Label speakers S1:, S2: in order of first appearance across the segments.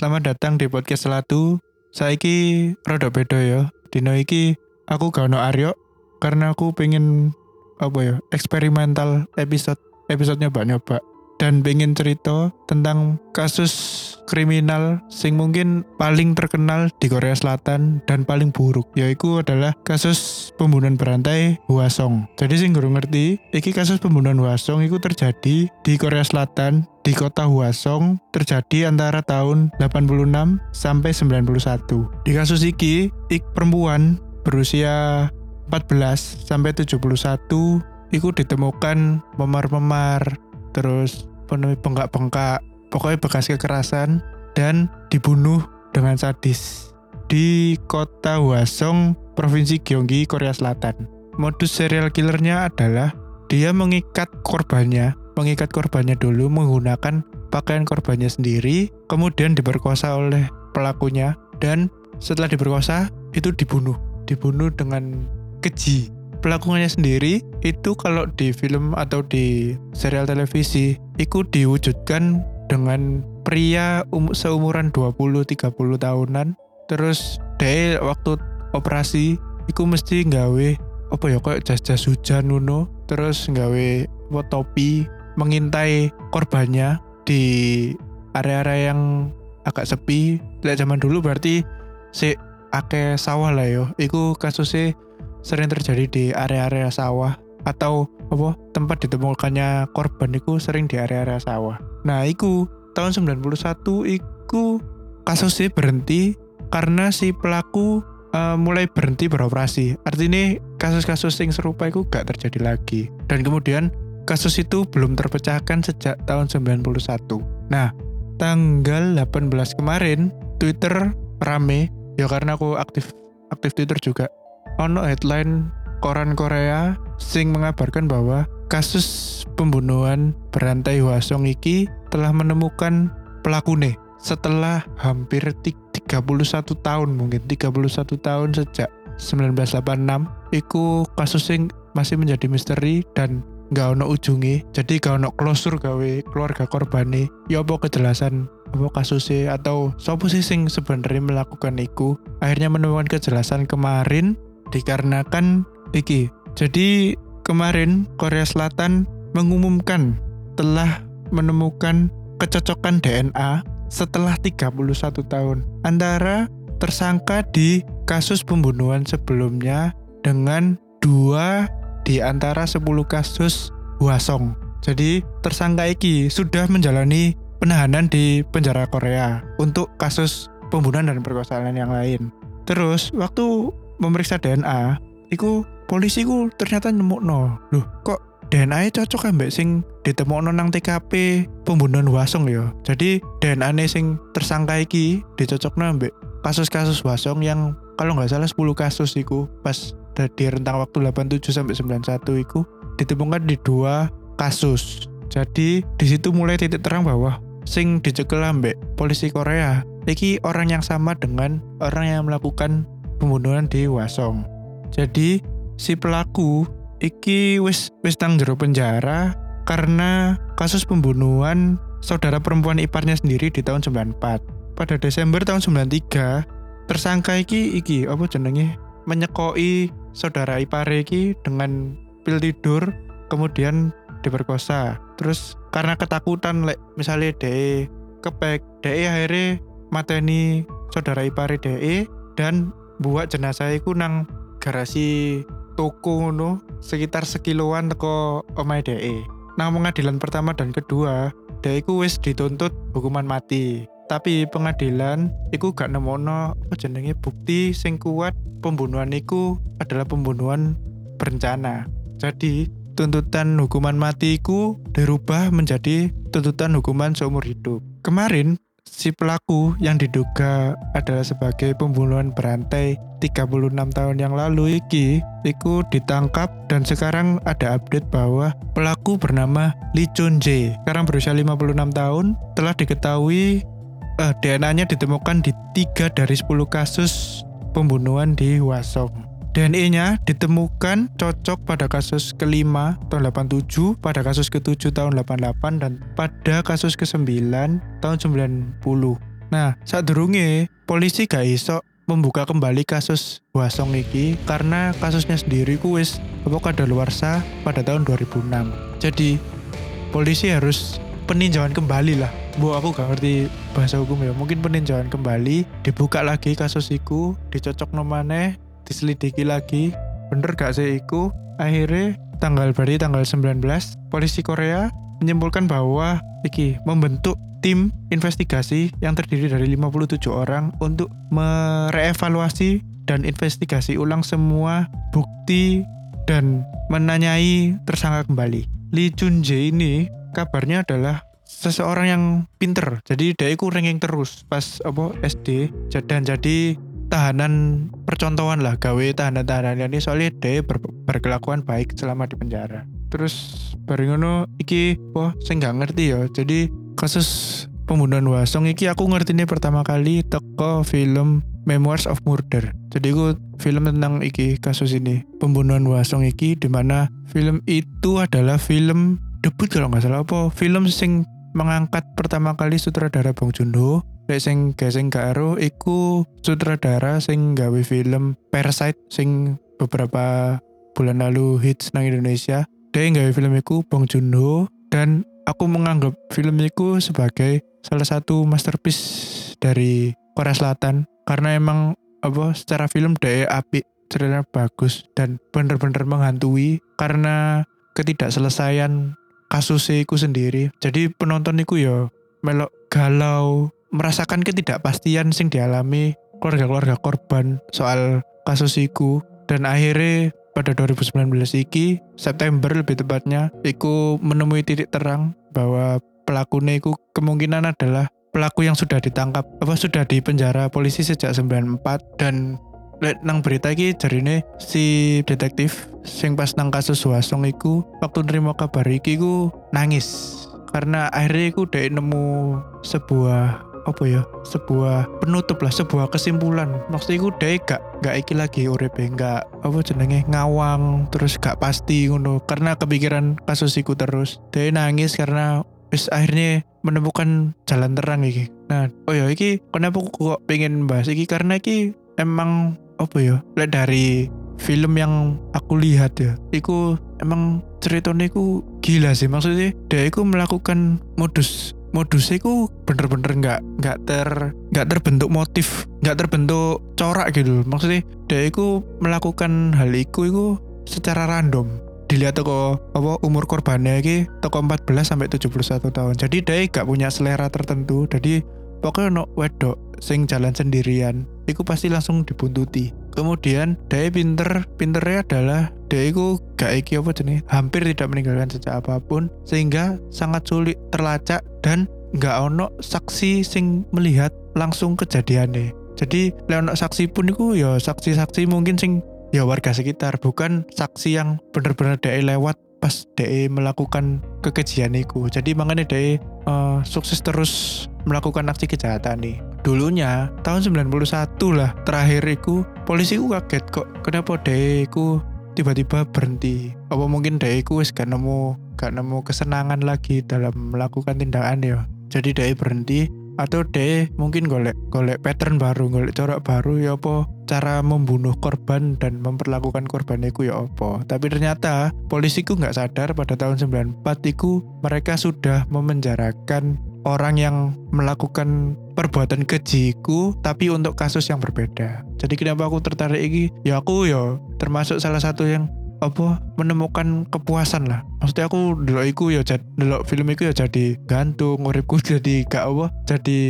S1: Selamat datang di podcast Selatu. Saiki rada beda ya. Dino iki aku gak ono Aryo karena aku pengen apa ya eksperimental episode episodenya banyak nyoba dan pengen cerita tentang kasus kriminal sing mungkin paling terkenal di Korea Selatan dan paling buruk yaitu adalah kasus pembunuhan berantai Hwasong. Jadi sing guru ngerti, iki kasus pembunuhan Hwasong itu terjadi di Korea Selatan di kota Hwasong terjadi antara tahun 86 sampai 91. Di kasus iki, ik perempuan berusia 14 sampai 71 itu ditemukan memar-memar terus penuhi bengkak-bengkak, pokoknya bekas kekerasan dan dibunuh dengan sadis di kota Hwasong, Provinsi Gyeonggi, Korea Selatan. Modus serial killernya adalah dia mengikat korbannya, mengikat korbannya dulu menggunakan pakaian korbannya sendiri, kemudian diperkosa oleh pelakunya, dan setelah diperkosa itu dibunuh, dibunuh dengan keji. Pelakunya sendiri itu kalau di film atau di serial televisi itu diwujudkan dengan pria um, seumuran 20-30 tahunan. Terus deh waktu operasi itu mesti nggawe apa ya kayak jas-jas hujan nuno terus nggawe topi mengintai korbannya di area-area yang agak sepi Lihat zaman dulu berarti si ake sawah lah yo iku kasusnya sering terjadi di area-area sawah atau apa tempat ditemukannya korban itu sering di area-area sawah. Nah, iku tahun 91 iku kasusnya berhenti karena si pelaku uh, mulai berhenti beroperasi. Artinya kasus-kasus yang serupa itu gak terjadi lagi. Dan kemudian kasus itu belum terpecahkan sejak tahun 91. Nah, tanggal 18 kemarin Twitter rame. Ya karena aku aktif aktif Twitter juga. Ono headline koran Korea sing mengabarkan bahwa kasus pembunuhan berantai Hwasong iki telah menemukan pelakune setelah hampir 31 tahun mungkin 31 tahun sejak 1986 iku kasus sing masih menjadi misteri dan nggak ono ujungnya jadi gak ono closure gawe keluarga korbane ya apa kejelasan? Apa kasusnya atau sopo sih sing sebenarnya melakukan iku? Akhirnya menemukan kejelasan kemarin dikarenakan iki. Jadi kemarin Korea Selatan mengumumkan telah menemukan kecocokan DNA setelah 31 tahun. Antara tersangka di kasus pembunuhan sebelumnya dengan dua di antara 10 kasus Hwasong. Jadi tersangka iki sudah menjalani penahanan di penjara Korea untuk kasus pembunuhan dan perkosaan yang lain. Terus waktu memeriksa DNA, iku polisi ku ternyata nemu no. Loh, kok DNA cocok mbak sing ditemokno nang TKP pembunuhan Wasong ya. Jadi DNA sing tersangka iki dicocokno mbak kasus-kasus Wasong yang kalau nggak salah 10 kasus iku pas di rentang waktu 87 sampai 91 iku ditemukan di dua kasus. Jadi di situ mulai titik terang bahwa sing dicekel ambek polisi Korea iki orang yang sama dengan orang yang melakukan pembunuhan di Wasong. Jadi si pelaku iki wis wis tang jero penjara karena kasus pembunuhan saudara perempuan iparnya sendiri di tahun 94. Pada Desember tahun 93, tersangka iki iki apa jenenge menyekoi saudara ipare iki dengan pil tidur kemudian diperkosa. Terus karena ketakutan lek misalnya DE kepek, DE akhirnya mateni saudara ipare DE dan buat jenazah iku nang garasi toko ngono sekitar sekiloan teko omahe DE. Nang pengadilan pertama dan kedua, DE iku wis dituntut hukuman mati. Tapi pengadilan iku gak nemono apa jenenge bukti sing kuat pembunuhan iku adalah pembunuhan berencana. Jadi tuntutan hukuman mati iku dirubah menjadi tuntutan hukuman seumur hidup. Kemarin si pelaku yang diduga adalah sebagai pembunuhan berantai 36 tahun yang lalu iki iku ditangkap dan sekarang ada update bahwa pelaku bernama Lee Chun Jae sekarang berusia 56 tahun telah diketahui uh, eh, DNA-nya ditemukan di 3 dari 10 kasus pembunuhan di Hwasong DNA-nya ditemukan cocok pada kasus kelima tahun 87, pada kasus ketujuh tahun 88, dan pada kasus ke-9 tahun 90. Nah, saat durunge polisi gak iso membuka kembali kasus Wasong iki karena kasusnya sendiri ku wis apa kadaluarsa pada tahun 2006. Jadi polisi harus peninjauan kembali lah. Bu aku gak ngerti bahasa hukum ya. Mungkin peninjauan kembali, dibuka lagi kasus iku, dicocok nomane, diselidiki lagi. Bener gak sih iku? Akhirnya tanggal berarti tanggal 19 polisi Korea menyimpulkan bahwa iki membentuk tim investigasi yang terdiri dari 57 orang untuk merevaluasi dan investigasi ulang semua bukti dan menanyai tersangka kembali. Lee Chun Jae ini kabarnya adalah seseorang yang pinter. Jadi dia itu ranking terus pas apa SD dan jadi tahanan percontohan lah gawe tahanan-tahanan ini soalnya dia ber, berkelakuan baik selama di penjara. Terus bareng ngono iki wah saya nggak ngerti ya. Jadi kasus pembunuhan Wasong iki aku ngerti ini pertama kali teko film Memoirs of Murder. Jadi aku film tentang iki kasus ini pembunuhan Wasong iki di mana film itu adalah film debut kalau nggak salah apa. Film sing mengangkat pertama kali sutradara Bong Joon-ho Lek sing geseng karo iku sutradara sing gawe film Parasite sing beberapa bulan lalu hits nang Indonesia. Dia gawe film iku Bong Joon-ho dan aku menganggap film itu sebagai salah satu masterpiece dari Korea Selatan. Karena emang apa secara film dia api ceritanya bagus dan bener-bener menghantui. Karena ketidakselesaian kasusnya sendiri. Jadi penonton iku ya melok galau merasakan ketidakpastian sing dialami keluarga-keluarga korban soal kasus iku. Dan akhirnya pada 2019 iki September lebih tepatnya iku menemui titik terang bahwa pelakunya iku kemungkinan adalah pelaku yang sudah ditangkap apa sudah di penjara polisi sejak 94 dan lek nang berita iki jarine si detektif sing pas nang kasus Wasong iku waktu nerima kabar iki ku nangis. Karena akhirnya iku dia nemu sebuah apa ya sebuah penutup lah sebuah kesimpulan. Maksudnya iku dia gak gak iki lagi uripe gak apa jenenge ngawang terus gak pasti ngono. Karena kepikiran kasus iku terus dia nangis karena wis akhirnya menemukan jalan terang iki. Nah oh ya iki kenapa aku kok pengen bahas iki? Karena iki emang apa ya lihat dari film yang aku lihat ya iku emang ceritanya iku gila sih. Maksudnya dia iku melakukan modus modusnya iku bener-bener nggak nggak ter nggak terbentuk motif nggak terbentuk corak gitu maksudnya dia iku melakukan hal iku iku secara random. Dilihat toko apa umur korbannya iki toko 14 sampai 71 tahun. Jadi dia gak punya selera tertentu. Jadi pokoknya no wedok sing jalan sendirian iku pasti langsung dibuntuti kemudian dia pinter pinternya adalah dia itu gak iki apa jenis hampir tidak meninggalkan jejak apa pun sehingga sangat sulit terlacak dan gak ono saksi sing melihat langsung kejadiannya jadi leonok saksi pun itu ya saksi-saksi mungkin sing ya warga sekitar bukan saksi yang bener-bener dia lewat pas DE melakukan kekejian itu. Jadi makanya DE uh, sukses terus melakukan aksi kejahatan nih. Dulunya tahun 91 lah terakhir itu polisi ku kaget kok kenapa DE ku tiba-tiba berhenti. Apa mungkin DE ku wis gak nemu gak nemu kesenangan lagi dalam melakukan tindakan ya. Jadi DE berhenti atau deh mungkin golek golek pattern baru golek corak baru ya apa cara membunuh korban dan memperlakukan korban itu ya apa tapi ternyata polisiku nggak sadar pada tahun 94 itu mereka sudah memenjarakan orang yang melakukan perbuatan kejiku tapi untuk kasus yang berbeda. Jadi kenapa aku tertarik ini ya aku ya termasuk salah satu yang apa menemukan kepuasan lah. Maksudnya aku dulu iku ya dulu film iku ya jadi gantung uripku jadi gak apa jadi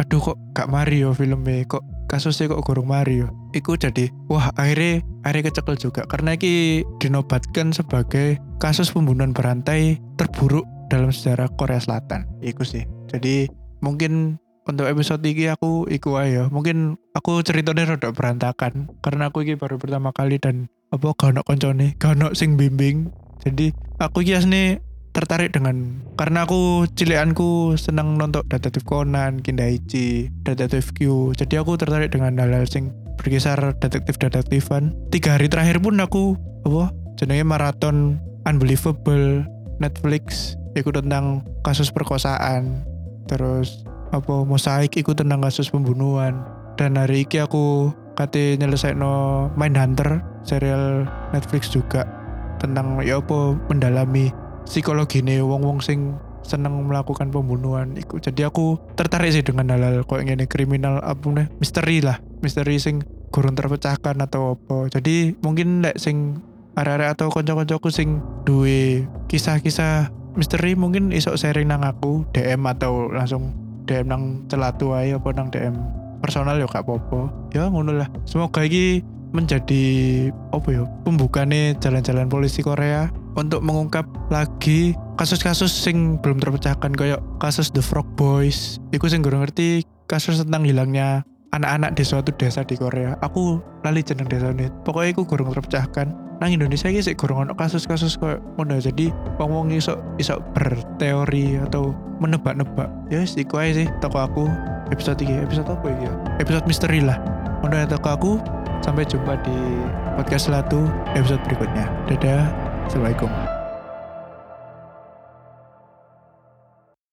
S1: aduh kok gak Mario filmnya kok kasusnya kok gorong Mario iku jadi wah akhirnya akhirnya kecekel juga. Karena iki dinobatkan sebagai kasus pembunuhan berantai terburuk dalam sejarah Korea Selatan iku sih jadi mungkin untuk episode ini aku iku ayo mungkin aku ceritanya rada berantakan karena aku ini baru pertama kali dan apa gak ono koncone gak sing bimbing jadi aku kias nih tertarik dengan karena aku cilianku senang nonton detektif Conan, Kindaichi, detektif Q. Jadi aku tertarik dengan hal-hal sing berkisar detektif-detektifan. Tiga hari terakhir pun aku apa jenenge maraton Unbelievable Netflix. Ikut tentang kasus perkosaan. Terus apa mosaik iku tentang kasus pembunuhan. Dan hari iki aku kate no Mind Hunter serial Netflix juga tentang ya apa mendalami psikologi nih wong-wong sing seneng melakukan pembunuhan iku. Jadi aku tertarik sih dengan hal-hal kok ini kriminal apa nih misteri lah. Misteri sing kurang terpecahkan atau apa. Jadi mungkin lek sing area-area atau konco-koncoku sing duwe kisah-kisah misteri mungkin isok sharing nang aku DM atau langsung DM nang celatu aja apa nang DM personal ya gak apa-apa. Ya ngono lah. Semoga ini menjadi apa ya pembukane jalan-jalan polisi Korea untuk mengungkap lagi kasus-kasus sing belum terpecahkan kayak kasus The Frog Boys. Itu sing gue ngerti kasus tentang hilangnya anak-anak di suatu desa di Korea. Aku lali jeneng desa ini pokoknya aku gurung terpecahkan nang Indonesia ini sih gurung kasus-kasus kayak ngono. Jadi wong-wong iso iso berteori atau menebak-nebak. Ya yes, iku aja sih toko aku. Episode 3 episode apa ya? Episode misteri lah. Udah toko aku. Sampai jumpa di podcast Latu episode berikutnya. Dadah. Assalamualaikum